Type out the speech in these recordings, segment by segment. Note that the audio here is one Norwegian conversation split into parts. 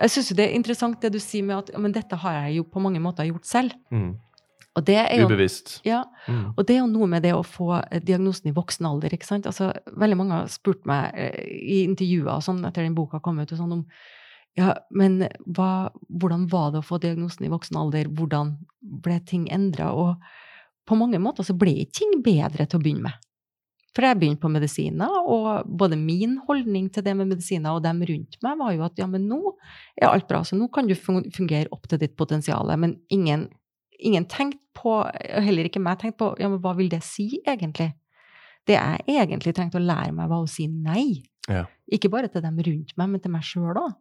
jeg syns det er interessant det du sier med at men dette har jeg jo på mange måter gjort selv. Mm. Og det er jo, Ubevisst. ja, Mm. og det er jo noe med det å få eh, diagnosen i voksen alder. ikke sant? Altså, veldig mange har spurt meg eh, i intervjuer og sånn etter den boka kom ut, og sånn om ja, men hva, hvordan var det å få diagnosen i voksen alder? Hvordan ble ting endra? Og på mange måter så ble ikke ting bedre til å begynne med. For jeg begynte på medisiner, og både min holdning til det med medisiner og dem rundt meg var jo at ja, men nå er alt bra, så nå kan du fungere opp til ditt potensial. Men ingen, ingen tenkte på, og heller ikke meg, tenkte på ja, men hva vil det si egentlig? Det jeg egentlig trengte å lære meg, var å si nei. Ja. Ikke bare til dem rundt meg, men til meg sjøl òg.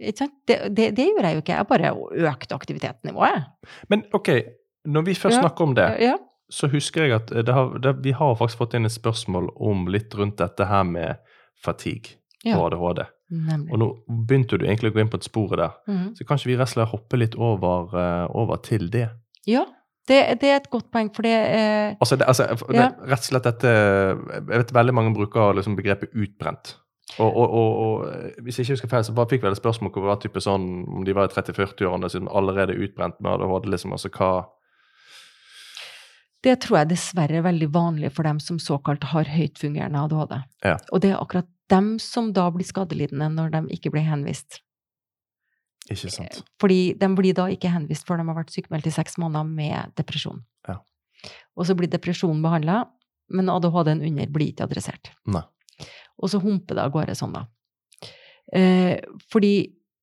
Det, det, det gjorde jeg jo ikke. Jeg bare økte aktivitetsnivået. Men OK, når vi først Ja. snakker om det, Ja. Så husker jeg at det har, det, vi har faktisk fått inn et spørsmål om litt rundt dette her med fatigue Ja. og ADHD. Nemlig. Og nå begynte du egentlig å gå inn på et sporet der. Mm. Så kanskje vi rett og slett hopper litt over, eh, over til det. Ja, det, det er et godt poeng, for det eh, Altså, det, altså Ja. rett og slett dette Jeg vet veldig mange bruker liksom begrepet utbrent. Og, og, og, og eh, hvis jeg ikke husker feil, så bare fikk vi et spørsmål hvor det var type sånn om de var i 30-40-årene siden allerede utbrent med ADHD. liksom, altså hva Det tror jeg dessverre er veldig vanlig for dem som såkalt har høytfungerende ADHD. Ja. Og det er akkurat dem som da blir skadelidende når de ikke blir henvist. Ikke sant? Fordi de blir da ikke henvist før de har vært sykemeldt i seks måneder med depresjon. Ja. Og så blir depresjonen behandla, men ADHD-en under blir ikke adressert. Nei. Og så humper det av gårde sånn, da. Eh, fordi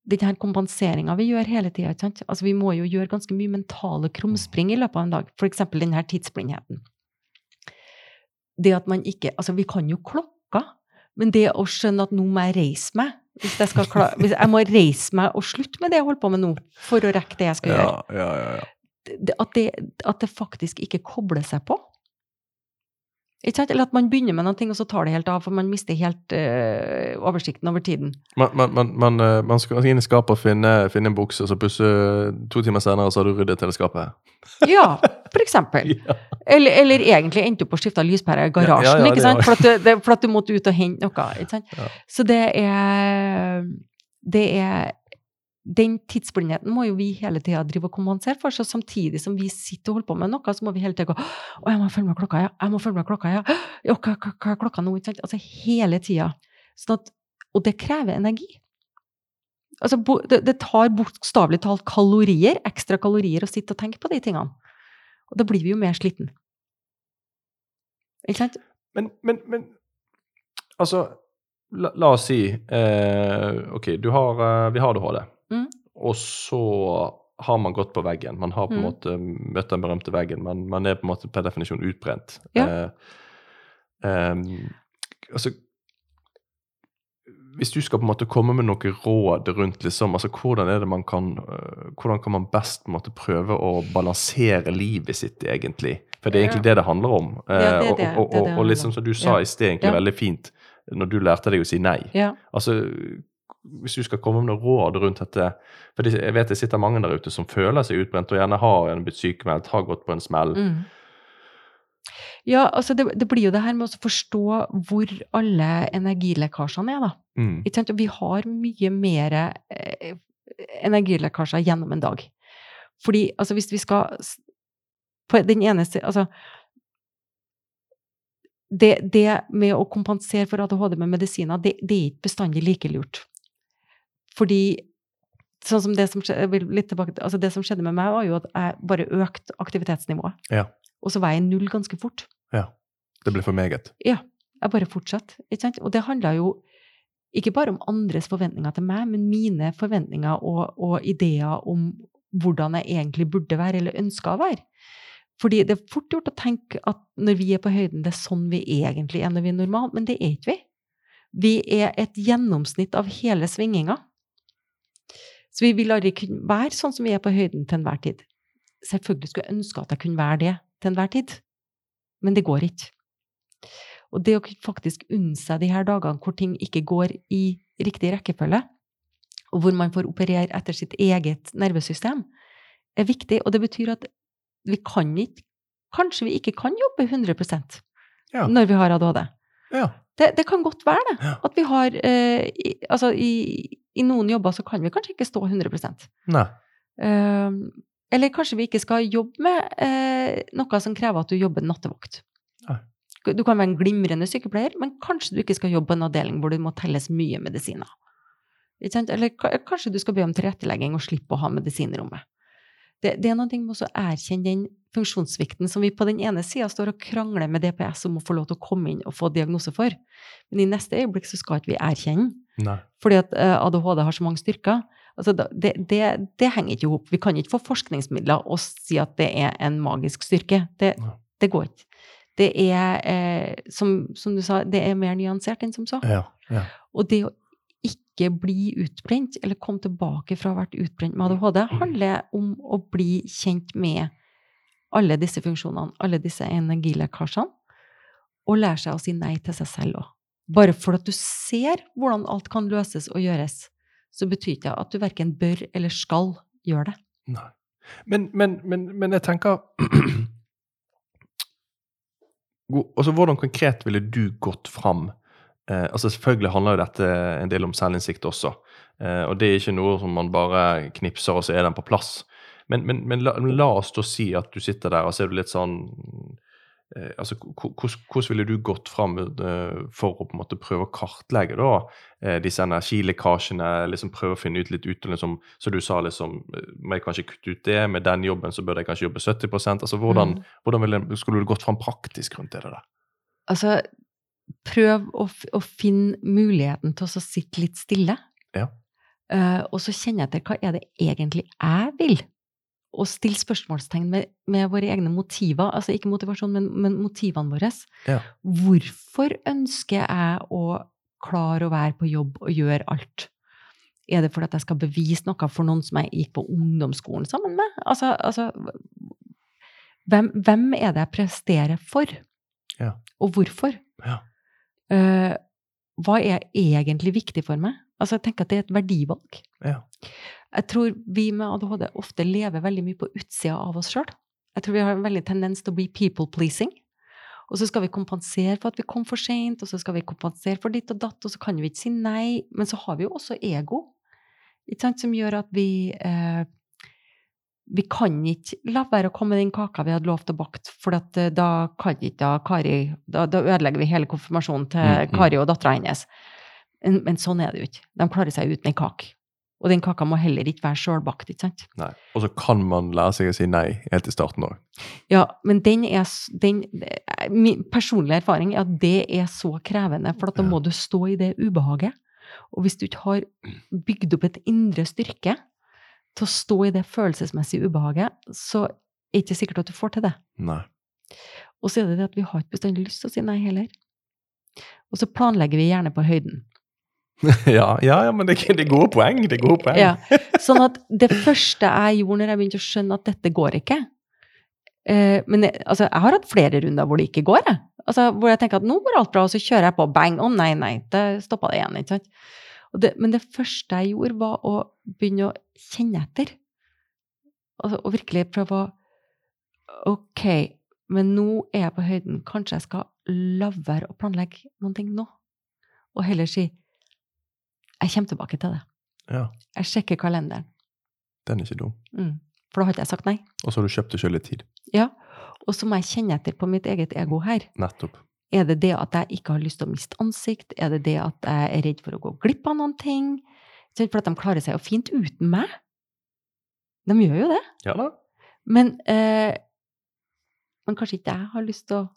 den her kompenseringa vi gjør hele tida. Altså, vi må jo gjøre ganske mye mentale krumspring i løpet av en dag. Eksempel den her tidsblindheten. Det at man ikke Altså, vi kan jo klokka, men det å skjønne at nå må jeg reise meg hvis jeg, skal klare, hvis jeg må reise meg og slutte med det jeg holder på med nå, for å rekke det jeg skal gjøre. ja, ja, ja. At, det, at det faktisk ikke kobler seg på. Eller at man begynner med noe, og så tar det helt av, for man mister helt eh, oversikten over tiden. Man, man, man, man, eh, skal inn i skapet og finne, finne en bukse, og så plutselig to timer senere så har du ryddet hele skapet. Ja, for eksempel. Ja. Eller, eller egentlig endte opp å skifte lyspære i garasjen, Ja, ja, ikke sant? For at, du, det, for at du måtte ut og hente noe. Ikke sant? Så det er, det er Den tidsblindheten må jo vi hele tida drive og kompensere for. Så samtidig som vi sitter og holder på med noe, så må vi hele tida gå Å, jeg må følge med klokka, ja. Jeg må følge med klokka, ja. ja hva, hva, hva er klokka nå? Ikke sant? Altså hele tida. Sånn og det krever energi. Altså, det, tar bokstavelig talt kalorier, ekstra kalorier, å sitte og tenke på de tingene. Og da blir vi jo mer sliten. Ikke sant? Men, men, men altså la, la oss si eh, OK, har, eh, vi har ADHD, Mm. og så har man gått på veggen. Man har på en Mm. måte møtt den berømte veggen. Man, man er på en måte per definisjon utbrent. Ja. Eh, eh, altså hvis du skal på en måte komme med noe råd rundt liksom, altså hvordan er det man kan øh, hvordan kan man best på en måte prøve å balansere livet sitt, egentlig? For det er egentlig det det handler om. Ja, det Eh, det- og, og, og, og liksom som du sa i sted, egentlig Ja. veldig fint, når du lærte deg å si nei. Ja. Altså, hvis du skal komme med noe råd rundt dette For jeg vet det sitter mange der ute som føler seg utbrent, og gjerne har en blitt sykemeldt, har gått på en smell. Mm. Ja, altså det, det blir jo det her med å forstå hvor alle energilekkasjene er, da. Mm. Vi har mye mer eh, energilekkasjer gjennom en dag. Fordi altså hvis vi skal På den ene siden Altså det, det med å kompensere for ADHD med medisiner, det, det er ikke bestandig like lurt. Fordi sånn som det som tilbake, altså det som skjedde med meg, var jo at jeg bare økte aktivitetsnivået. Ja. Og så var jeg i null ganske fort. Ja. Det ble for meget. Jeg bare fortsatte. Ikke sant? Og det handla jo ikke bare om andres forventninger til meg, men mine forventninger og, og ideer om hvordan jeg egentlig burde være, eller ønska å være. Fordi det er fort gjort å tenke at når vi er på høyden, det er sånn vi egentlig er når vi er normale, men det er ikke vi. Vi er et gjennomsnitt av hele svinginga. Så vi vil aldri kunne være sånn som vi er på høyden til enhver tid. Selvfølgelig skulle jeg ønske at jeg kunne være det til enhver tid, men det går ikke. Og det å faktisk unne seg de her dagene hvor ting ikke går i riktig rekkefølge, og hvor man får operere etter sitt eget nervesystem, er viktig. Og det betyr at vi kan ikke Kanskje vi ikke kan jobbe 100 Ja. når vi har ADHD. Ja. Det, det kan godt være det. Ja. At vi har eh, Altså, i, i noen jobber så kan vi kanskje ikke stå 100 Nei. Eh, Eller kanskje vi ikke skal jobbe med eh, noe som krever at du jobber nattevakt. Nei. Du kan være en glimrende sykepleier, men kanskje du ikke skal jobbe på en avdeling hvor det må telles mye medisiner. Eller kanskje du skal be om tilrettelegging og slippe å ha medisin i rommet. Det, det er noe med å erkjenne den funksjonssvikten som vi på den ene sida står og krangler med DPS om å få lov til å komme inn og få diagnose for, men i neste øyeblikk så skal ikke vi erkjenne Nei. fordi at eh, ADHD har så mange styrker. Altså, det, det, det henger ikke i hop. Vi kan ikke få forskningsmidler og si at det er en magisk styrke. Det, det går ikke. Det er, eh, som, som du sa, det er mer nyansert enn som så. Ja. ja. Og det å ikke bli utbrent, eller komme tilbake fra å ha vært utbrent med ADHD, handler om å bli kjent med alle disse funksjonene, alle disse energilekkasjene, og lære seg å si nei til seg selv òg. Bare for at du ser hvordan alt kan løses og gjøres, så betyr ikke det at du verken bør eller skal gjøre det. Nei. Men, men, men, men jeg tenker altså, Hvordan konkret ville du gått fram? Eh, altså Selvfølgelig handler jo dette en del om selvinnsikt også. Eh, og det er ikke noe som man bare knipser, og så er den på plass. Men, men, men la, la oss da si at du sitter der, og så er du litt sånn eh, altså, Hvordan hvordan ville du gått fram eh, for å på en måte prøve å kartlegge da, eh, disse energilekkasjene? liksom Prøve å finne ut litt ut liksom, Som du sa liksom eh, Må jeg kanskje kutte ut det? Med den jobben så bør jeg kanskje jobbe 70 altså Hvordan, Mm. hvordan ville, skulle du gått fram praktisk rundt det der? Altså, prøv å, å finne muligheten til å sitte litt stille. Ja. Uh, og så kjenne etter hva er det egentlig jeg vil? Og stille spørsmålstegn med, med våre egne motiver. Altså ikke motivasjon, men, men motivene våre. Ja. Hvorfor ønsker jeg å klare å være på jobb og gjøre alt? Er det fordi at jeg skal bevise noe for noen som jeg gikk på ungdomsskolen sammen med? Altså, altså hvem, hvem er det jeg presterer for? Ja. Og hvorfor? Ja. Eh, hva er egentlig viktig for meg? Altså, jeg tenker at det er et verdivalg. Ja. Jeg tror vi med ADHD ofte lever veldig mye på utsida av oss sjøl. Jeg tror vi har en veldig tendens til å bli people pleasing. Og så skal vi kompensere for at vi kom for seint, og så skal vi kompensere for ditt og datt, og så kan vi ikke si nei. Men så har vi jo også ego, ikke sant, som gjør at vi eh, vi kan ikke la være å komme med den kaka vi hadde lovt å bake, for eh, da kan ikke da Kari da, da ødelegger vi hele konfirmasjonen til Mm, mm. Kari og dattera hennes. Men, men sånn er det jo ikke. De klarer seg uten en kake. Og den kaka må heller ikke være sjølbakt, ikke sant? Nei. Og så kan man lære seg å si nei helt i starten òg. Ja, men den er den, eh, Min personlige erfaring er at det er så krevende, for at da må du stå i det ubehaget. Og hvis du ikke har bygd opp et indre styrke til å stå i det følelsesmessige ubehaget, så er det ikke sikkert at du får til det. Nei. Og så er det det at vi har ikke bestandig lyst til å si nei heller. Og så planlegger vi gjerne på høyden. ja, ja, ja, men det, det er gode poeng. Det er gode poeng. Ja. Sånn at det første jeg gjorde når jeg begynte å skjønne at dette går ikke eh, Men jeg, altså, jeg har hatt flere runder hvor det ikke går, jeg. Altså, hvor jeg tenker at nå går alt bra, og så kjører jeg på, bang, å nei, nei, det stoppa det igjen. ikke sant? Det, men det første jeg gjorde, var å begynne å kjenne etter. Altså, og virkelig prøve å Ok, men nå er jeg på høyden. Kanskje jeg skal la være å planlegge noen ting nå? Og heller si jeg kommer tilbake til det. Ja, Jeg sjekker kalenderen. Den er ikke dum. Mm. For da har ikke jeg sagt nei. Og så har du kjøpt deg sjøl litt tid. Ja. Og så må jeg kjenne etter på mitt eget ego her. Nettopp. Er det det at jeg ikke har lyst til å miste ansikt? Er det det at jeg er redd for å gå glipp av noen ting? For at de klarer seg jo fint uten meg. De gjør jo det. Ja da. Men, eh, men kanskje ikke jeg har lyst til å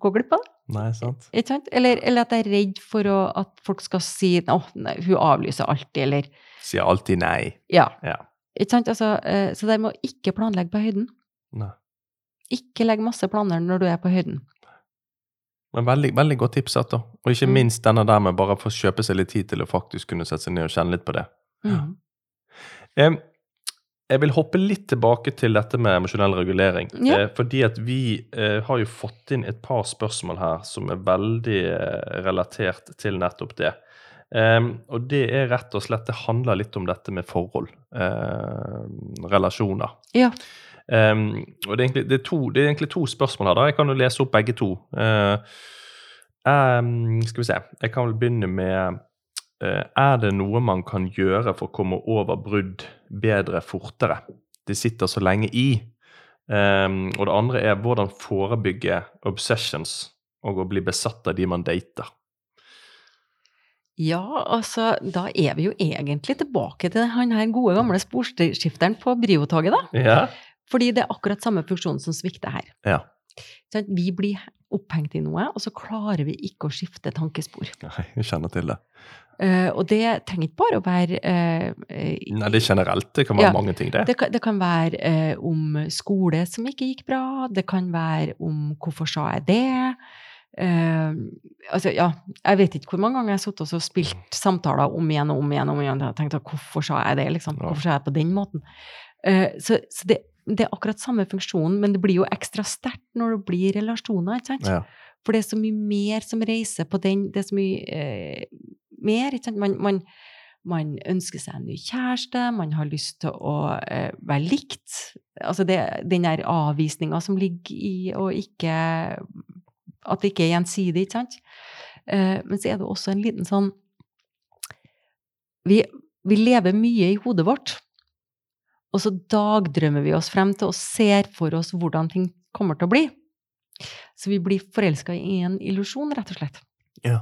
gå glipp av det? Nei, sant. Ikke sant? Eller, eller at jeg er redd for å, at folk skal si at hun avlyser alltid, eller Sier alltid nei. Ja. Ja. Ikke sant? Altså, eh, så det med å ikke planlegge på høyden. Nei. Ikke legg masse planer når du er på høyden. Men veldig, veldig godt tips, da. Og ikke Mm. minst denne der med bare å kjøpe seg litt tid til å faktisk kunne sette seg ned og kjenne litt på det. Mm. Em, jeg vil hoppe litt tilbake til dette med emosjonell regulering. Ja. Eh, fordi at vi eh, har jo fått inn et par spørsmål her som er veldig eh, relatert til nettopp det. Og det er rett og slett Det handler litt om dette med forhold. Eh, relasjoner. Ja. Em, og det er, egentlig, det, er to, det er egentlig to spørsmål her. da. Jeg kan jo lese opp begge to. Uh, um, skal vi se. Jeg kan vel begynne med uh, er det noe man kan gjøre for å komme over brudd bedre fortere? Det sitter så lenge i. Um, og det andre er hvordan forebygge obsessions og å bli besatt av de man dater. Ja, altså, da er vi jo egentlig tilbake til han her gode gamle sporskifteren på Briotoget, da. Ja. Fordi det er akkurat samme funksjon som svikter her. Ja. Sånn, vi blir opphengt i noe, og så klarer vi ikke å skifte tankespor. Nei, jeg kjenner til det. Uh, og det trenger ikke bare å være uh, Nei, det er generelt. Det kan være Ja. mange ting, det. det, kan, det kan være uh, om skole som ikke gikk bra, det kan være om hvorfor sa jeg det? Altså, ja, jeg vet ikke hvor mange ganger jeg har sittet og spilt samtaler om igjen og om igjen. og om igjen, og tenkt hvorfor sa jeg det, liksom? Hvorfor sa jeg det på den måten? Så så det, det er akkurat samme funksjon, men det blir jo ekstra sterkt når det blir relasjoner, ikke sant? Ja. For det er så mye mer som reiser på den, det er så mye eh, mer, ikke sant? Man, man, man ønsker seg en ny kjæreste, man har lyst til å eh, være likt. Altså det, den der avvisninga som ligger i å ikke At det ikke er gjensidig, ikke sant? Eh, men så er det også en liten sånn vi, vi lever mye i hodet vårt, og så dagdrømmer vi oss frem til og ser for oss hvordan ting kommer til å bli. Så vi blir forelska i en illusjon, rett og slett. ja.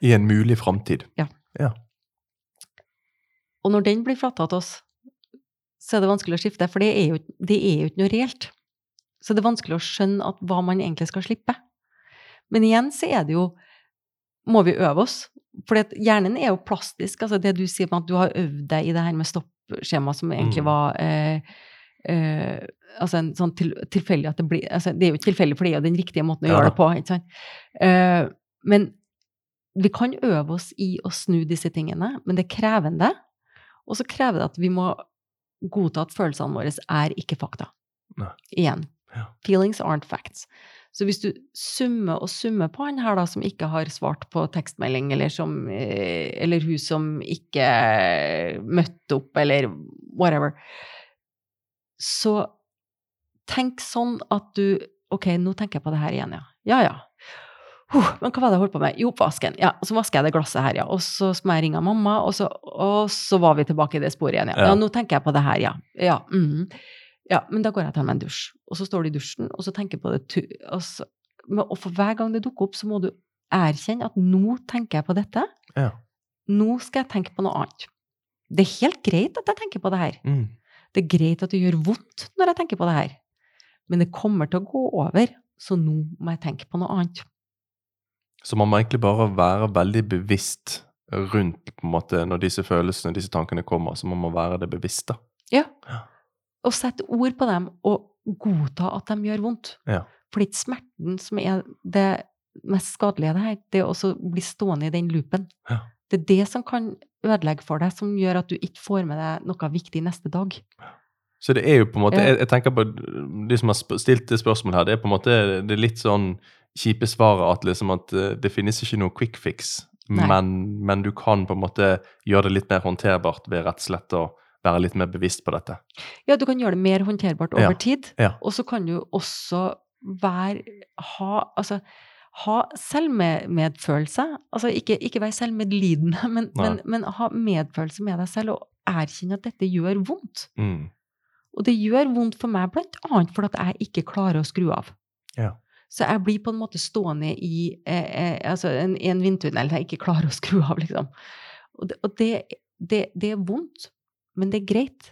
I en mulig framtid. Og når den blir fratatt oss, så er det vanskelig å skifte, for det er jo, det er jo ikke noe reelt. Så det er vanskelig å skjønne at hva man egentlig skal slippe. Men igjen så er det jo Må vi øve oss? For hjernen er jo plastisk. Altså det du sier om at du har øvd deg i det her med stoppskjema, som egentlig Mm. var eh, eh, altså en sånn til, tilfeldig at det blir altså Det er jo ikke tilfeldig, for det er jo den riktige måten å Ja gjøre det på. ikke sant? Eh, men vi kan øve oss i å snu disse tingene, men det er krevende. Og så krever det at vi må godta at følelsene våre er ikke fakta. Nei. Igjen. Ja. Feelings aren't facts. Så hvis du summer og summer på han her da, som ikke har svart på tekstmelding, eller, som, eh, eller hun som ikke møtte opp, eller whatever, så tenk sånn at du Ok, nå tenker jeg på det her igjen, ja. Ja, ja. Huh, men hva var det jeg holdt på med? Jo, oppvasken. Ja, så vasker jeg det glasset her, ja. Og så må jeg ringe mamma, og så, og så var vi tilbake i det sporet igjen, ja. Ja. Nå tenker jeg på det her, ja. Ja, mhm. Ja men da går jeg og tar meg en dusj. Og så står du i dusjen, og så tenker på det tu og, så, og for hver gang det dukker opp, så må du erkjenne at nå tenker jeg på dette. Ja. Nå skal jeg tenke på noe annet. Det er helt greit at jeg tenker på det her. Mm. Det er greit at det gjør vondt når jeg tenker på det her. Men det kommer til å gå over, så nå må jeg tenke på noe annet. Så man må egentlig bare være veldig bevisst rundt på en måte, når disse følelsene, disse tankene kommer, så man må være det bevisste. Ja. Ja. Og sette ord på dem, og godta at de gjør vondt. Ja. For det er ikke smerten som er det mest skadelige det her. Det også å bli stående i den loopen. Ja. Det er det som kan ødelegge for deg, som gjør at du ikke får med deg noe viktig neste dag. Så det er jo på en måte, jeg, jeg tenker på de som har stilt det spørsmålet her, det er på en måte det er litt sånn kjipe svaret at liksom at eh, det finnes ikke noe quick fix, men, men du kan på en måte gjøre det litt mer håndterbart ved rett og slett å være litt mer bevisst på dette. Ja, du kan gjøre det mer håndterbart over Ja. tid. Ja. Og så kan du også være ha, altså, ha selvmedfølelse. Altså ikke, ikke være selvmedlidende, men, men, men ha medfølelse med deg selv og erkjenne at dette gjør vondt. Mm. Og det gjør vondt for meg blant annet fordi at jeg ikke klarer å skru av. Ja. Så jeg blir på en måte stående i eh, eh, altså en, en vindtunnel jeg ikke klarer å skru av, liksom. Og det, og det, det, det er vondt, men det er greit.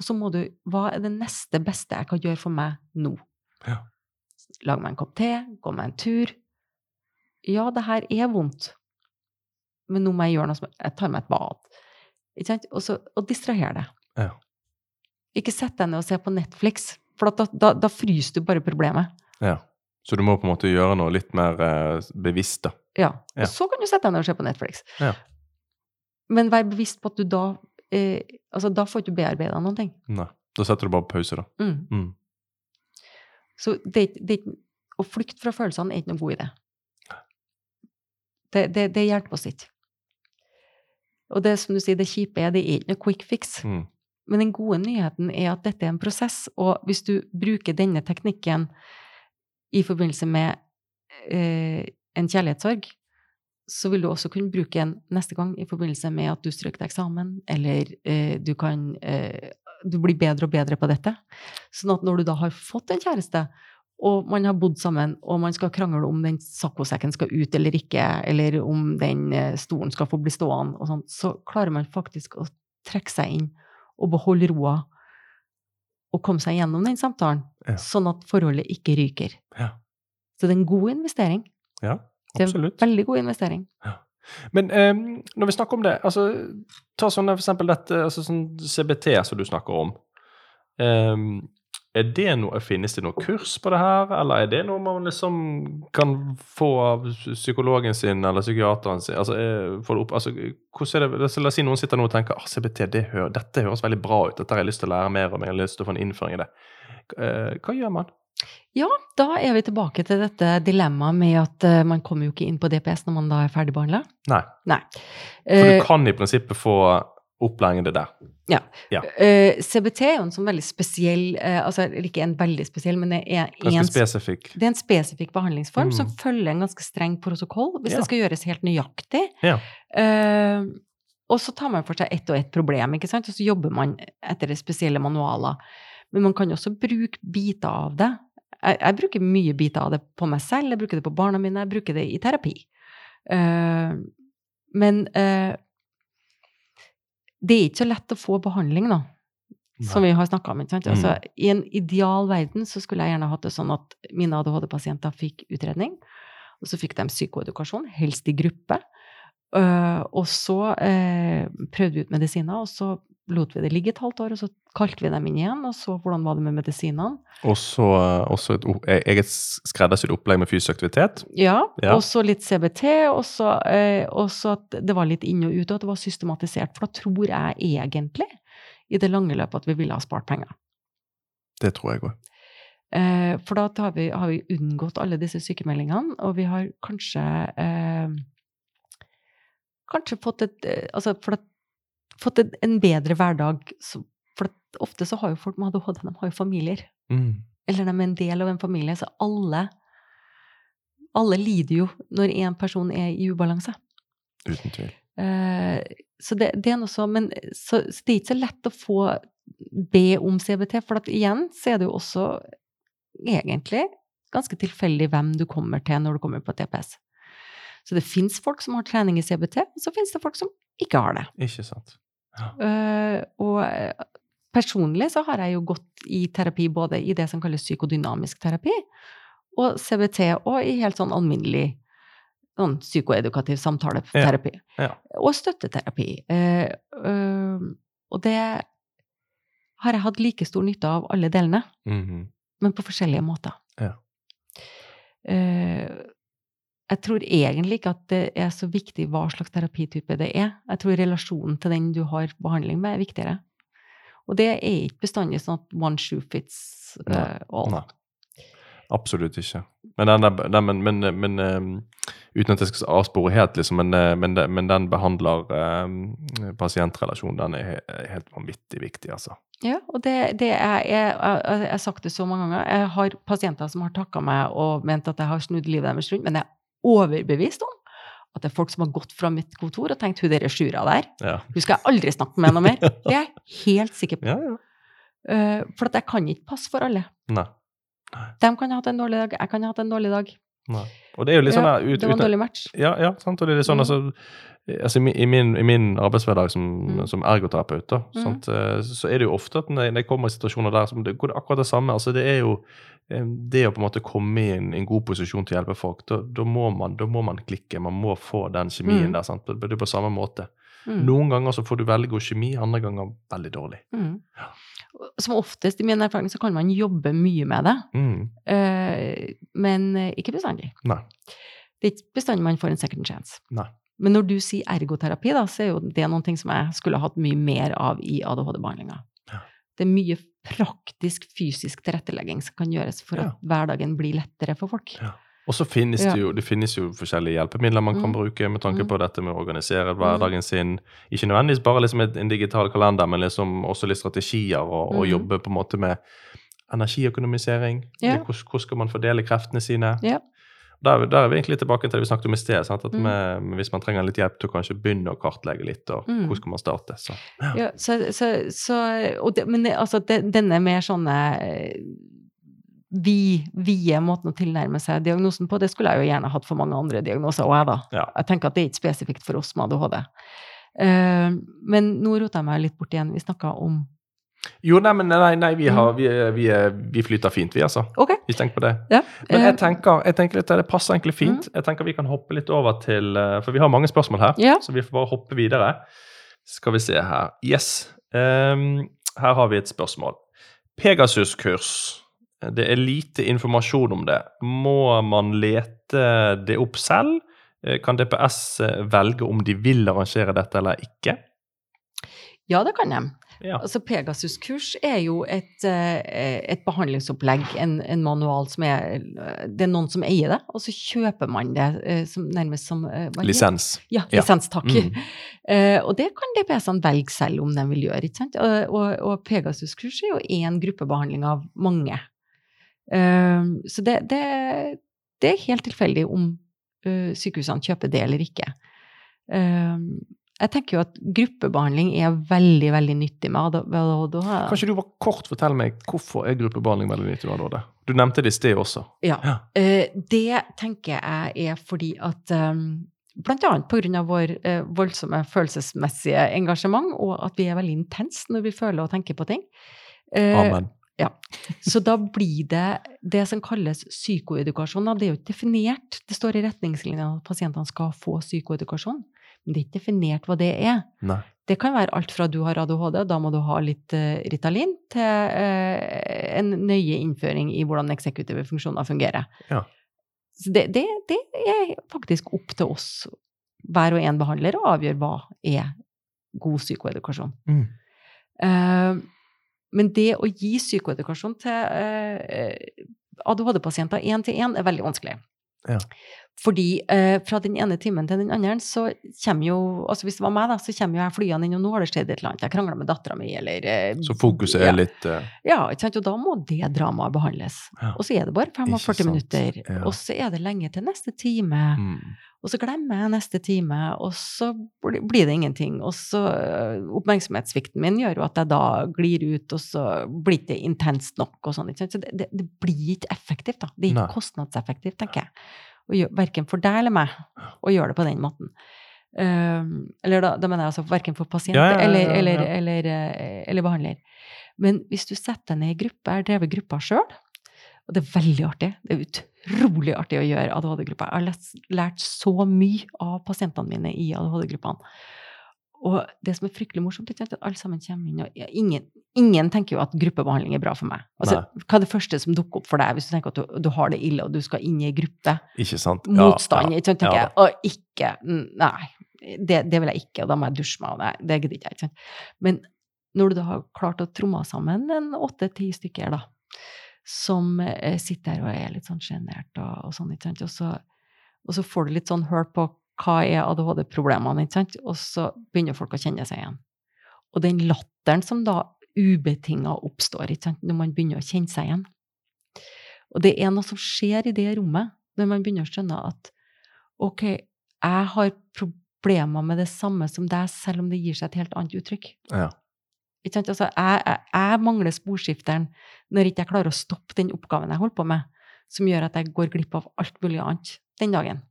Og så må du Hva er det neste beste jeg kan gjøre for meg nå? Ja. Lage meg en kopp te, gå meg en tur. Ja, det her er vondt, men nå må jeg gjøre noe som Jeg tar meg et bad. Ikke sant? Og, så, og distraher deg. Ja. Ikke sett deg ned og se på Netflix, for da, da, da fryser du bare problemet. ja. Så du må på en måte gjøre noe litt mer eh, bevisst, da. Ja. Ja. Og så kan du sette deg ned og se på Netflix. Ja. Men vær bevisst på at du da eh, Altså, da får du ikke bearbeida noen ting. Nei. Da setter du bare på pause, da. Mm. Mm. Så det, det, å flykte fra følelsene er ikke noen god idé. Det, det, det hjelper oss ikke. Og det som du sier, det kjipe er det er ikke noe quick fix. Mm. Men den gode nyheten er at dette er en prosess, og hvis du bruker denne teknikken i forbindelse med eh, en kjærlighetssorg, så vil du også kunne bruke en neste gang i forbindelse med at du strøk til eksamen, eller eh, du kan eh, Du blir bedre og bedre på dette. Sånn at når du da har fått en kjæreste, og man har bodd sammen, og man skal krangle om den saccosekken skal ut eller ikke, eller om den eh, stolen skal få bli stående, og sånt, så klarer man faktisk å trekke seg inn og beholde roa og komme seg gjennom den samtalen, Ja. sånn at forholdet ikke ryker. Ja. Så det er en god investering. Ja, Det er en veldig god investering. Men eh, når vi snakker om det, altså, ta sånn for eksempel dette, altså sånn CBT som du snakker om. Eh, er det noe, Finnes det noe kurs på det her, eller er det noe man liksom kan få av psykologen sin eller psykiateren sin? Altså, er, opp, altså, det, la oss si noen sitter nå og tenker ah, CBT, det hø dette høres veldig bra ut, dette har jeg lyst til å lære mer om, jeg har lyst til å få en innføring i det. Eh, hva gjør man? Ja, da er vi tilbake til dette dilemmaet med at uh, man kommer jo ikke inn på DPS når man da er ferdigbehandla. Nei, Nei. for Eh, du kan i prinsippet få opplæring i det der. eh, CBT er jo en sånn veldig spesiell uh, Altså ikke en veldig spesiell, men det er en, spesifikk. det er en spesifikk behandlingsform Mm. som følger en ganske streng protokoll hvis Ja. det skal gjøres helt nøyaktig. Ja. Eh, og så tar man for seg ett og ett problem, ikke sant? og så jobber man etter spesielle manualer. Men man kan også bruke biter av det. Jeg, jeg bruker mye biter av det på meg selv, jeg bruker det på barna mine, jeg bruker det i terapi. Uh, men uh, det er ikke så lett å få behandling, da. Som vi har snakka om. Sant? Mm. Altså, I en ideal verden så skulle jeg gjerne hatt det sånn at mine ADHD-pasienter fikk utredning, og så fikk de psykoedukasjon, helst i gruppe. Uh, og så prøvde vi ut medisiner, og så lot vi det ligge et halvt år, og så kalte vi dem inn igjen, og så hvordan var det med medisinene. Og så også et e- eget skreddersydd opplegg med fysisk aktivitet. Ja, Ja. og så litt CBT, og så, at det var litt inn og ut, og at det var systematisert. For da tror jeg egentlig, i det lange løpet, at vi ville ha spart penger. Det tror jeg òg. Eh, for da har vi, har vi unngått alle disse sykemeldingene, og vi har kanskje eh, Kanskje fått et eh, Altså for at, fått en, en bedre hverdag. Så, for ofte så har jo folk med ADHD de har jo familier. Mm. Eller de er en del av en familie, så alle alle lider jo når én person er i ubalanse. Uten tvil. Uh, så det, det er noe så, men så, så det er ikke så lett å få be om CBT, for igjen så er det jo også egentlig ganske tilfeldig hvem du kommer til når du kommer på TPS. Så det fins folk som har trening i CBT, og så fins det folk som ikke har det. Ikke sant. Eh, og eh, personlig så har jeg jo gått i terapi både i det som kalles psykodynamisk terapi, og CBT, og i helt sånn alminnelig sånn psykoedukativ samtaleterapi. Ja. Og støtteterapi. Eh, og det har jeg hatt like stor nytte av alle delene, Mhm. men på forskjellige måter. Ja. Jeg tror egentlig ikke at det er så viktig hva slags terapitype det er. Jeg tror relasjonen til den du har behandling med, er viktigere. Og det er ikke bestandig sånn at one shoe fits uh, all. Nei. Absolutt ikke. Men, den, er- men, men, men eh, uten at jeg skal avspore helt, liksom, men, eh, men, men den behandler um, pasientrelasjonen, den er helt vanvittig viktig, altså. Ja, og det, det er, jeg, jeg, har sagt det så mange ganger. Jeg har pasienter som har takka meg og ment at jeg har snudd livet deres rundt, men jeg overbevist om at det er folk som har gått fra mitt kontor og tenkt hun der Sjura der, Ja. hun skal jeg aldri snakke med noe mer. Det er jeg helt sikker på. Ja, ja. Eh, for at jeg kan ikke passe for alle. Nei. De kan ha hatt en dårlig dag, jeg kan ha hatt en dårlig dag. Nei. Og det er jo litt sånn ut, det var en dårlig match. Ja, ja, sant? og det er litt sånn, Mm. altså, altså i, min, i, min, arbeidshverdag som, Mm. som ergoterapeut, da, Mm. eh, så er det jo ofte at når jeg, kommer i situasjoner der som det, hvor det akkurat det samme altså Det er jo eh, det å på en måte komme i en, en god posisjon til å hjelpe folk, da, da, må man, da må man klikke. Man må få den kjemien Mm. der. sant? Det blir på samme måte. Mm. Noen ganger så får du veldig god kjemi, andre ganger veldig dårlig. Mm. Som oftest, i min erfaring, så kan man jobbe mye med det. Mm. Eh, men ikke bestandig. Nei. Det er ikke bestandig man får en second chance. Nei. Men når du sier ergoterapi, da, så er jo det noe som jeg skulle hatt mye mer av i ADHD-behandlinga. Ja. Det er mye praktisk fysisk tilrettelegging som kan gjøres for at hverdagen blir lettere for folk. Ja. Og så finnes det jo det finnes jo forskjellige hjelpemidler man kan Mm. bruke med tanke Mm. på dette med å organisere hverdagen sin. Ikke nødvendigvis bare liksom en digital kalender, men liksom også litt strategier og, og Mm. jobbe på en måte med energiøkonomisering. Ja. Hvordan, hvordan skal man fordele kreftene sine? Ja. Der, der er vi egentlig tilbake til det vi snakket om i sted. Sant? At Mm. med, hvis man trenger litt hjelp til å kanskje begynne å kartlegge litt, og Mm. hvor skal man starte? Så. Ja, så, så, så og det, Men det, altså, det, denne mer sånne eh, vi, vide måten å tilnærme seg diagnosen på, det skulle jeg jo gjerne hatt for mange andre diagnoser òg, jeg, da. Ja. Jeg tenker at det er ikke spesifikt for oss med ADHD. Uh, men nå rota jeg meg litt bort igjen. Vi snakka om Jo, nei, men nei, nei vi, Mm. har, vi, vi, vi flyter fint, vi, altså. Okay. Ikke tenk på det. Ja. Men eh, jeg tenker, jeg tenker litt, det passer egentlig fint. Jeg tenker vi kan hoppe litt over til eh, For vi har mange spørsmål her, Ja. så vi får bare hoppe videre. Skal vi se her. Yes. Um, her har vi et spørsmål. Pegasus-kurs. Det er lite informasjon om det. Må man lete det opp selv? Eh, Kan DPS velge om de vil arrangere dette eller ikke? ja, det kan de. Ja. Altså, Pegasus-kurs er jo et, eh, et behandlingsopplegg, en, en manual som er Det er noen som eier det, og så kjøper man det eh, som, nærmest som eh? Lisens. Ja, Ja. lisens, takk. Mm. Uh, og det kan DPS-ene velge selv om de vil gjøre. ikke sant? Og, og, og Pegasus-kurs er jo én gruppebehandling av mange. Uh, så det, det, det er helt tilfeldig om uh, sykehusene kjøper det eller ikke. Eh, jeg tenker jo at gruppebehandling er veldig veldig nyttig med ADHD. Kan ikke du bare kort fortelle meg hvorfor er gruppebehandling veldig nyttig? med ADHD? Du nevnte det i sted også. Ja. Ja. Eh, det tenker jeg er fordi at um, Blant annet pga. vår eh, voldsomme følelsesmessige engasjement, og at vi er veldig intense når vi føler og tenker på ting. Amen. Ja. så da blir det det som kalles psykoedukasjon. Det er jo ikke definert. Det står i retningslinjene at pasientene skal få psykoedukasjon, men det er ikke definert hva det er. Nei. Det kan være alt fra du har ADHD, da må du ha litt uh, Ritalin, til uh, en nøye innføring i hvordan eksekutive funksjoner fungerer. Ja. Så det, det, det er faktisk opp til oss, hver og en behandler, å avgjøre hva er god psykoedukasjon. Mm. Uh, men det å gi psykoedukasjon til ADHD-pasienter én til én er veldig vanskelig. Ja. Fordi eh, fra den ene timen til den andre, så kommer jo altså Hvis det var meg, da, så kommer jo jeg flyene inn, og nå har det skjedd et eller annet. Jeg krangla med dattera mi, eller eh, Så fokuset er ja. litt eh, Ja, ikke sant? og da må det dramaet behandles. Ja. Og så er det bare 45 minutter, Ja. og så er det lenge til neste time. mm. Og så glemmer jeg neste time, og så blir det ingenting. Og så øh, Oppmerksomhetssvikten min gjør jo at jeg da glir ut, og så blir det ikke intenst nok. og sånn? Så det, det, det blir ikke effektivt, da. Det er ikke kostnadseffektivt, tenker jeg. Verken for deg eller meg å gjøre det på den måten. Ehm, eller da, da mener jeg altså verken for pasient Ja, ja, ja, eller, eller, eller, eh, eller behandler. Men hvis du setter deg ned i gruppe, jeg har drevet gruppa sjøl, og det er veldig artig. Det er utrolig artig å gjøre ADHD-gruppa. Jeg har lært så mye av pasientene mine i ADHD-gruppene. Og det som er fryktelig morsomt, er at alle sammen kommer inn, og ja, ingen, ingen tenker jo at gruppebehandling er bra for meg. Altså, hva er det første som dukker opp for deg hvis du tenker at du, du har det ille og du skal inn i gruppe? Ikke sant? Motstand, ja, sant, tenker ja jeg. Og ikke Nei, det, det vil jeg ikke, og da må jeg dusje meg, og nei, det gidder jeg. ikke sant. Men når du da har klart å tromme sammen en åtte-ti stykker, da, som eh, sitter der og er litt sånn sjenert og, og sånn, ikke sant, og så, og så får du litt sånn hørt på hva er ADHD-problemene, ikke sant, og så begynner folk å kjenne seg igjen. Og den latteren som da ubetinga oppstår, ikke sant, når man begynner å kjenne seg igjen. Og det er noe som skjer i det rommet, når man begynner å skjønne at ok, jeg har problemer med det samme som deg, selv om det gir seg et helt annet uttrykk. Ja. Ikke sant? Altså, jeg, jeg, jeg mangler sporskifteren når ikke jeg klarer å stoppe den oppgaven jeg holder på med, som gjør at jeg går glipp av alt mulig annet den dagen.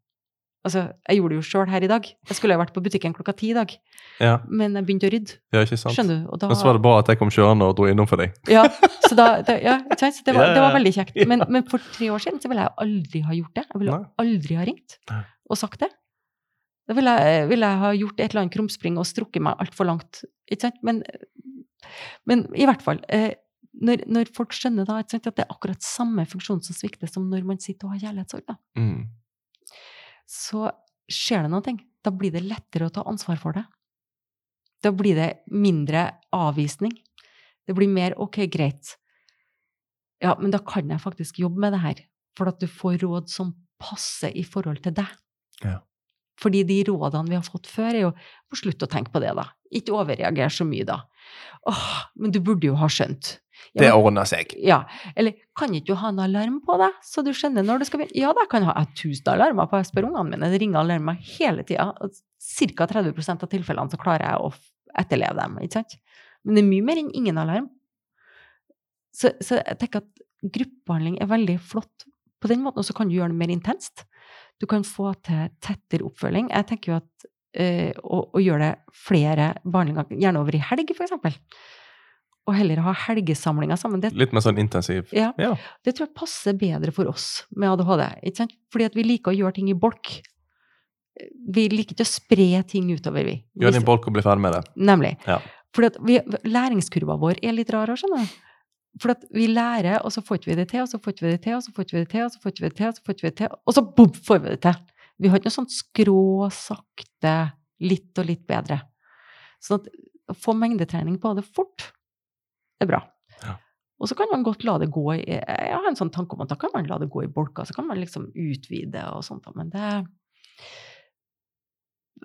Altså, jeg gjorde det jo sjøl her i dag. Jeg skulle jo vært på butikken klokka ti i dag, Ja, men jeg begynte å rydde. ja, ikke sant? Skjønner du? Og da, Men så var det bra at jeg kom kjørende og dro innom for deg. ja, så da, da, ja, det, var, det var veldig kjekt. Men, men for tre år siden så ville jeg aldri ha gjort det. Jeg ville Nei. aldri ha ringt og sagt det. Da ville jeg, ville jeg ha gjort et eller annet krumspring og strukket meg altfor langt. Ikke sant? Men, men i hvert fall eh, når, når folk skjønner da, ikke sant, at det er akkurat samme funksjon som svikter som når man sitter og har kjærlighetssorg, da, Mm. Så skjer det noe. Da blir det lettere å ta ansvar for det. Da blir det mindre avvisning. Det blir mer ok, greit. Ja, men da kan jeg faktisk jobbe med det her. For at du får råd som passer i forhold til deg. Ja. Fordi de rådene vi har fått før, er jo slutt å tenke på det, da. Ikke overreagere så mye, da. Åh, men du burde jo ha skjønt. Ja, Det ordner seg. Ja, eller kan ikke du ha en alarm på deg, så du skjønner når du skal begynne? Ja, da kan jeg ha tusen alarmer på. Jeg spør ungene mine, det ringer alarmer hele tida. Ca. 30% av tilfellene så klarer jeg å etterleve dem, ikke sant? Men det er mye mer enn ingen alarm. Så, så jeg tenker at gruppebehandling er veldig flott på den måten, og så kan du gjøre det mer intenst. Du kan få til tettere oppfølging. Jeg tenker jo at øh, å, å gjøre det flere behandlinger, gjerne over i helg, for eksempel. Og heller ha helgesamlinger sammen. Det Litt mer sånn intensiv. ja, Ja. det tror jeg passer bedre for oss med ADHD. Ikke sant? Fordi vi liker å gjøre ting i bolk. Vi liker ikke å spre ting utover, vi. Gjør det i bolk og bli ferdig med det. Nemlig. Ja. Fordi læringskurva vår er litt rar, skjønner du. For vi lærer, og så får vi det til, og så får vi det til, og så får vi det til, og så får vi det til, og så får vi det til, og så boom, får vi det til. Vi har ikke noe sånt skrå, sakte, litt og litt bedre. Sånn at få mengdetrening på det fort, er bra. Ja. Og så kan man godt la det gå i Jeg har en sånn tanke om at da kan man la det gå i bolker, så kan man liksom utvide og sånt, men det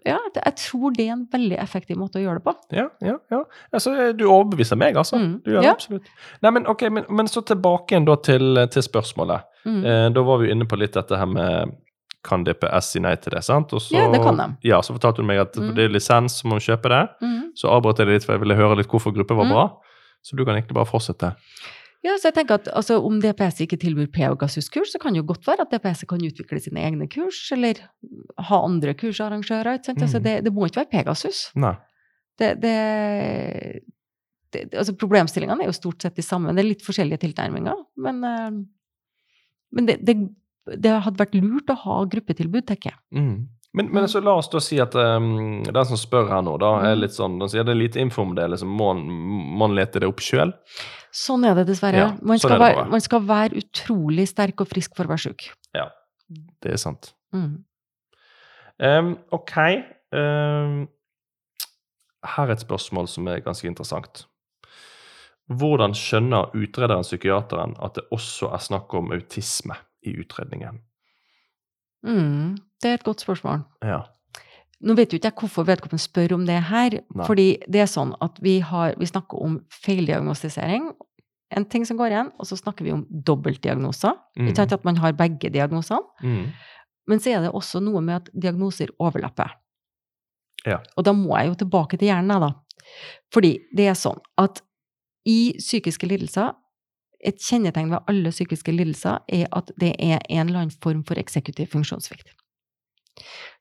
Ja, det, jeg tror det er en veldig effektiv måte å gjøre det på. Ja, ja, ja. Altså, du overbeviser meg, altså. Mm. Du gjør Ja. det absolutt. Nei, men ok, men, men så tilbake igjen da til, til spørsmålet. Mm. Eh, da var vi inne på litt dette her med kan DPS si nei til det, sant? Så, Ja, det kan de. Ja, så fortalte du meg at Mm. det er lisens, så må du kjøpe det. Mm. Så avbrøt jeg det litt, for jeg ville høre litt hvorfor gruppe var Mm. bra. Så du kan egentlig bare fortsette. Ja, så jeg tenker at altså, Om DPS ikke tilbyr Pegasus-kurs, så kan det jo godt være at DPS kan utvikle sine egne kurs, eller ha andre kursarrangører. Altså, Mm. det, det må ikke være Pegasus. Det, det, altså, problemstillingene er jo stort sett de samme. Det er litt forskjellige tilnærminger. Men, eh, men det, det, det hadde vært lurt å ha gruppetilbud, tenker jeg. Mm. Men, men Mm. så la oss da si at um, den som spør her nå, da, er Mm. litt sånn Den sier det er lite info om det, liksom, må han- lete det opp sjøl? Sånn er det dessverre. Ja, man, sånn skal er det være, man skal være utrolig sterk og frisk for å være sjuk. Det er sant. Mm. Um, ok. Um, her er et spørsmål som er ganske interessant. Hvordan skjønner utrederen, psykiateren, at det også er snakk om autisme i utredningen? Mm. Det er et godt spørsmål. Ja. Nå vet jo ikke jeg hvorfor vedkommende spør om det her. Nei. Fordi det er sånn at vi, har, vi snakker om feildiagnostisering, en ting som går igjen, og så snakker vi om dobbeltdiagnoser. Mm. Ikke sant at man har begge diagnosene. Mm. Men så er det også noe med at diagnoser overlapper. Ja. Og da må jeg jo tilbake til hjernen, da. Fordi det er sånn at i psykiske lidelser Et kjennetegn ved alle psykiske lidelser er at det er en eller annen form for eksekutiv funksjonssvikt.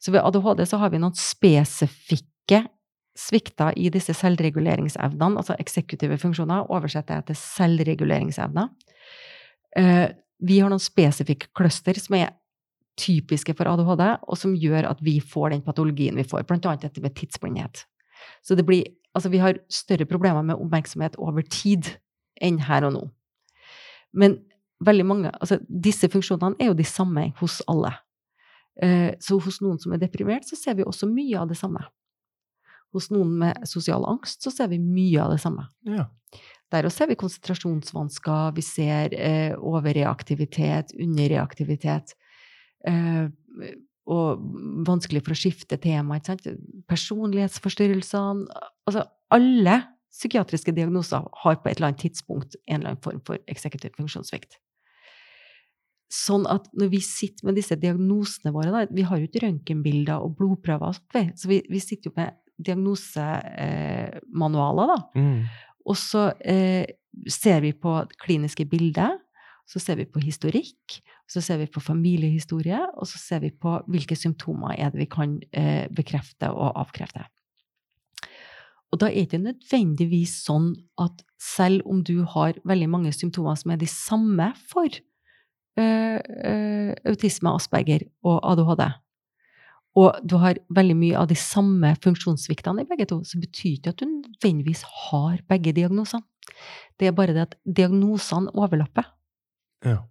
Så ved ADHD så har vi noen spesifikke svikter i disse selvreguleringsevnene, altså eksekutive funksjoner, oversetter jeg til selvreguleringsevner. Eh, Vi har noen spesifikke cluster som er typiske for ADHD, og som gjør at vi får den patologien vi får, annet dette med tidsblindhet. Så det blir, altså vi har større problemer med oppmerksomhet over tid enn her og nå. Men veldig mange, altså disse funksjonene er jo de samme hos alle. Eh, Så hos noen som er deprimert, så ser vi også mye av det samme. Hos noen med sosial angst, så ser vi mye av det samme. ja. Der også ser vi konsentrasjonsvansker, vi ser eh, overreaktivitet, underreaktivitet, eh, og vanskelig for å skifte tema, ikke sant? Personlighetsforstyrrelsene, altså alle psykiatriske diagnoser har på et eller annet tidspunkt en eller annen form for eksekutiv funksjonssvikt. Sånn at når vi sitter med disse diagnosene våre, da, vi har jo ikke røntgenbilder og blodprøver, så vi, vi sitter jo med diagnosemanualer, da. Mm. Og så eh, ser vi på kliniske bildet, så ser vi på historikk, så ser vi på familiehistorie, og så ser vi på hvilke symptomer er det vi kan eh, bekrefte og avkrefte. Og da er det nødvendigvis sånn at selv om du har veldig mange symptomer som er de samme for autisme, Asperger og ADHD, og du har veldig mye av de samme funksjonssviktene i begge to, så betyr ikke at du nødvendigvis har begge diagnosene. Det er bare det at diagnosene overlapper. Ja.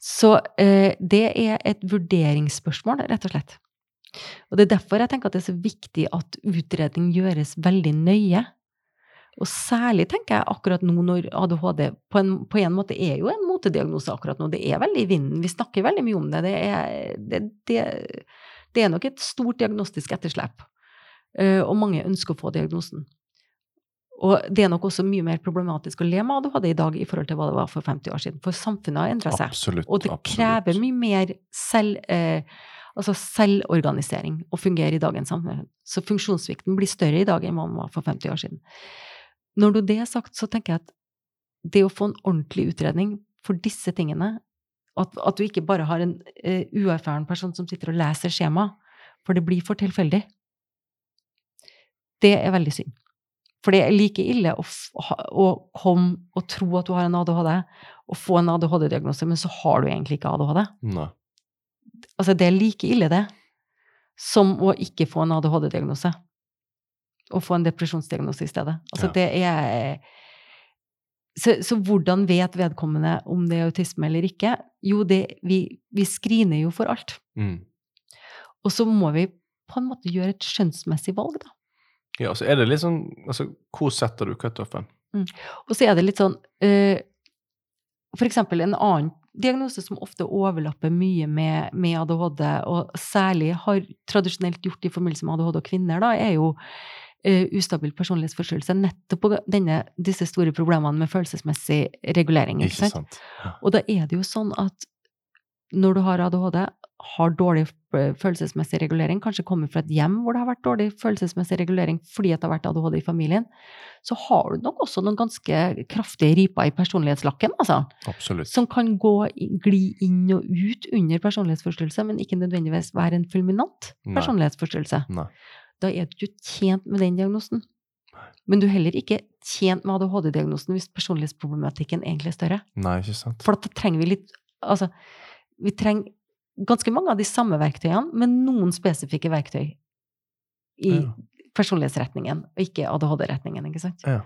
Så eh, det er et vurderingsspørsmål, rett og slett. Og det er derfor jeg tenker at det er så viktig at utredning gjøres veldig nøye. Og særlig tenker jeg akkurat nå når ADHD på en, på en måte er jo en motediagnose akkurat nå. Det er veldig i vinden. Vi snakker veldig mye om det. Det er, det, det, det er nok et stort diagnostisk etterslep. Eh, og mange ønsker å få diagnosen. Og det er nok også mye mer problematisk å le med ADHD i dag i forhold til hva det var for 50 år siden. For samfunnet har endra seg. Absolutt. Og det absolutt. krever mye mer selv, eh, altså selvorganisering å fungere i dagens samfunn. Så funksjonssvikten blir større i dag enn hva den var for 50 år siden. Når det er sagt, så tenker jeg at det å få en ordentlig utredning for disse tingene, at, at du ikke bare har en uh, uerfaren person som sitter og leser skjema, for det blir for tilfeldig, det er veldig synd. For det er like ille å, å komme og tro at du har en ADHD, og få en ADHD-diagnose, men så har du egentlig ikke ADHD. Nei. Altså, det er like ille, det, som å ikke få en ADHD-diagnose. Og få en depresjonsdiagnose i stedet. Altså, Ja. det er så, så hvordan vet vedkommende om det er autisme eller ikke? Jo, det, vi, vi screener jo for alt. Mm. Og så må vi på en måte gjøre et skjønnsmessig valg, da. Ja, så er det litt sånn altså, Hvor setter du cutoffen? Og så er det litt sånn uh, For eksempel en annen diagnose som ofte overlapper mye med, med ADHD, og særlig har tradisjonelt gjort i forbindelse med ADHD og kvinner, da, er jo eh, ustabil personlighetsforstyrrelse. Nettopp på denne, disse store problemene med følelsesmessig regulering. Ikke, Ikke sant? sant? Ja. Og da er det jo sånn at når du har ADHD, har dårlig eh, følelsesmessig regulering, kanskje kommer fra et hjem hvor det har vært dårlig følelsesmessig regulering fordi at det har vært ADHD i familien, så har du nok også noen ganske kraftige riper i personlighetslakken, altså. Absolutt. Som kan gå, gli inn og ut under personlighetsforstyrrelse, men ikke nødvendigvis være en fulminant Nei. personlighetsforstyrrelse. Nei. Da er du ikke tjent med den diagnosen. Men du er heller ikke tjent med ADHD-diagnosen hvis personlighetsproblematikken egentlig er større. Nei, ikke sant? For da trenger vi litt Altså, vi trenger ganske mange av de samme verktøyene, men noen spesifikke verktøy i Ja. personlighetsretningen, og ikke ADHD-retningen, ikke sant? Ja.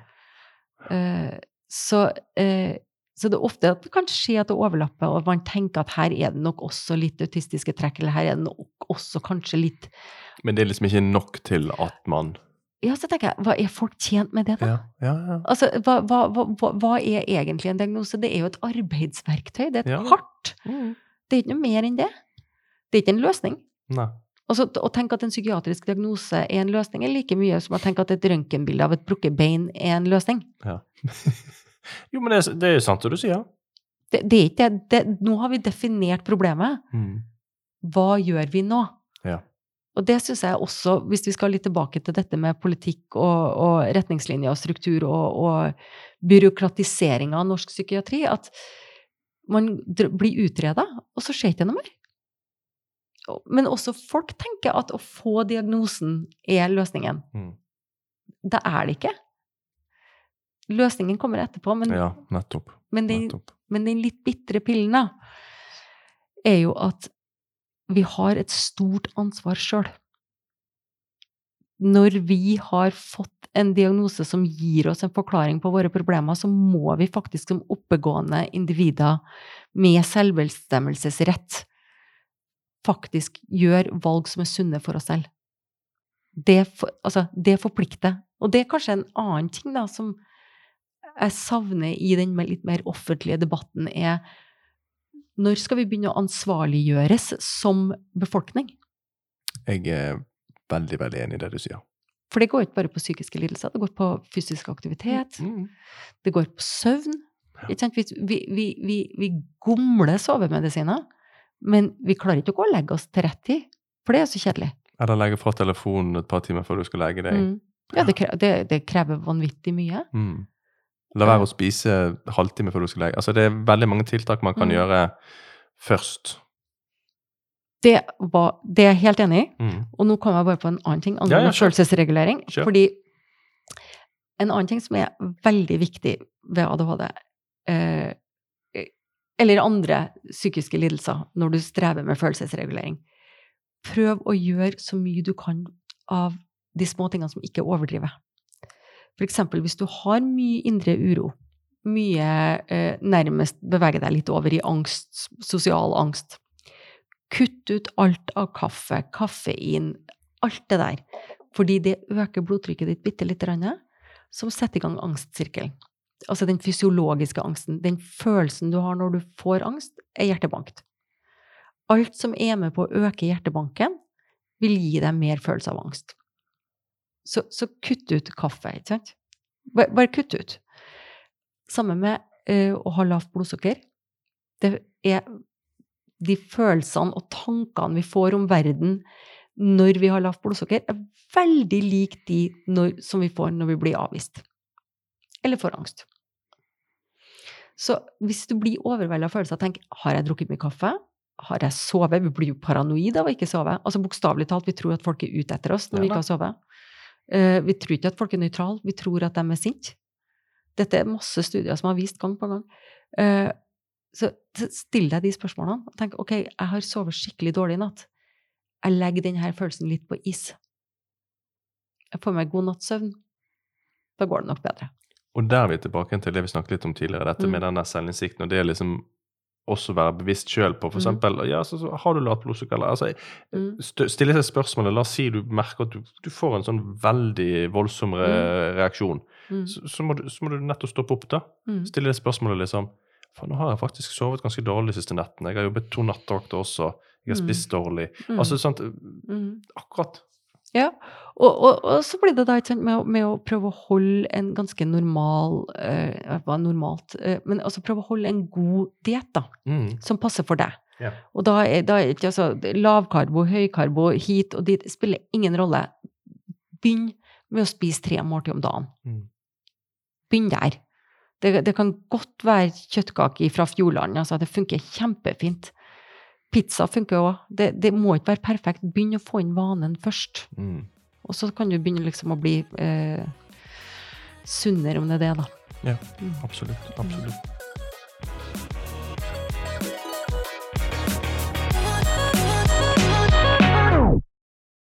Uh, så, eh, så det er ofte at det kan skje at det overlapper, og man tenker at her er det nok også litt autistiske trekk, eller her er det nok også kanskje litt Men det er liksom ikke nok til at man Ja, så tenker jeg, hva er folk tjent med det, da? Ja, ja. ja. Altså, hva, hva, hva, hva- er egentlig en diagnose? Det er jo et arbeidsverktøy, det er et kart. Det er ikke noe mer enn det. Det er ikke en løsning. Nei. Altså, å tenke at en psykiatrisk diagnose er en løsning, er like mye som å tenke at et røntgenbilde av et brukket bein er en løsning. Ja. jo, men det, det er jo sant det du sier. Det, det er ikke det. Nå har vi definert problemet. Mm. Hva gjør vi nå? Ja. Og det syns jeg også, hvis vi skal litt tilbake til dette med politikk og, og retningslinjer og struktur og, og byråkratisering av norsk psykiatri, at man blir utreda, og så skjer ikke noe mer. Men også folk tenker at å få diagnosen er løsningen. Mm. Det er det ikke. Løsningen kommer etterpå, men, ja, nettopp. men, den, nettopp. men den litt bitre pillen, da, er jo at vi har et stort ansvar sjøl. Når vi har fått en diagnose som gir oss en forklaring på våre problemer, så må vi faktisk som oppegående individer med selvbestemmelsesrett faktisk gjøre valg som er sunne for oss selv. Det, for, altså, det forplikter. Og det er kanskje en annen ting da, som jeg savner i den litt mer offentlige debatten, er når skal vi begynne å ansvarliggjøres som befolkning? Jeg er veldig, veldig enig i det du sier. For det går ikke bare på psykiske lidelser, det går på fysisk aktivitet, Mm. det går på søvn. Vi, vi, vi, vi, vi gomler sovemedisiner, men vi klarer ikke å gå og legge oss til rett tid, for det er så kjedelig. Eller legge fra telefonen et par timer før du skal legge deg. Mm. Ja, det krever, det, det krever vanvittig mye. Mm. La være å spise halvtime før du skal legge. Altså, det er veldig mange tiltak man kan Mm. gjøre først. Det, var, det er jeg helt enig i. Mm. Og nå kommer jeg bare på en annen ting, angående ja, ja, følelsesregulering. Kjør. Fordi en annen ting som er veldig viktig ved ADHD, eh, eller andre psykiske lidelser når du strever med følelsesregulering, prøv å gjøre så mye du kan av de små tingene som ikke overdriver. Eksempel hvis du har mye indre uro, mye eh, nærmest beveger deg litt over i angst, sosial angst, Kutt ut alt av kaffe, kaffein, alt det der. Fordi det øker blodtrykket ditt bitte lite grann, som setter i gang angstsirkelen. Altså den fysiologiske angsten. Den følelsen du har når du får angst, er hjertebankt. Alt som er med på å øke hjertebanken, vil gi deg mer følelse av angst. Så, så kutt ut kaffe, ikke sant? Bare, bare kutt ut. Sammen med eh, å ha lavt blodsukker. Det er de følelsene og tankene vi får om verden når vi har lavt blodsukker, er veldig lik de når, som vi får når vi blir avvist. Eller får angst. Så hvis du blir overvelda av følelser, tenk har jeg drukket mye kaffe? Har jeg sovet? Vi blir jo paranoid av å ikke sove. Altså Bokstavelig talt, vi tror at folk er ute etter oss når Ja, vi ikke har sovet. Eh, vi tror ikke at folk er nøytrale, vi tror at de er sinte. Dette er masse studier som har vist gang på gang. Eh, så still deg de spørsmålene. og Tenk ok, jeg har sovet skikkelig dårlig i natt. Jeg legger denne følelsen litt på is. Jeg får meg god natts søvn. Da går det nok bedre. Og der er vi tilbake til det vi snakket litt om tidligere, dette Mm. med der selvinnsikten. Og det er liksom også være bevisst sjøl på, for Mm. ja, så, så, Har du lavt blodsukker? Eller, altså, Mm. st- Stille seg spørsmålet. La oss si du merker at du, du får en sånn veldig voldsom re reaksjon. Mm. Så, så, må du, så må du nettopp stoppe opp, da. Mm. Stille det spørsmålet liksom For nå har jeg faktisk sovet ganske dårlig de siste nettene. Jeg har jobbet to nattevakter også. Jeg har Mm. spist dårlig. Mm. Altså sant Mm. Akkurat. Ja, og, og, og så blir det da sant, med, med å prøve å holde en ganske normal eh, Hva er normalt? Eh, men altså prøve å holde en god diett, da, Mm. som passer for deg. Ja. Og da er, da er ikke altså lavkarbo, høykarbo, hit og dit, spiller ingen rolle. Begynn med å spise tre måltider om dagen. Mm. Begynn der. Det, det kan godt være kjøttkake fra Fjordland, altså det funker kjempefint. Pizza funker òg. Det, det må ikke være perfekt. Begynn å få inn vanen først. Mm. Og så kan du begynne liksom å bli eh, sunnere, om det er det, da. Ja, Mm. absolutt. Absolutt.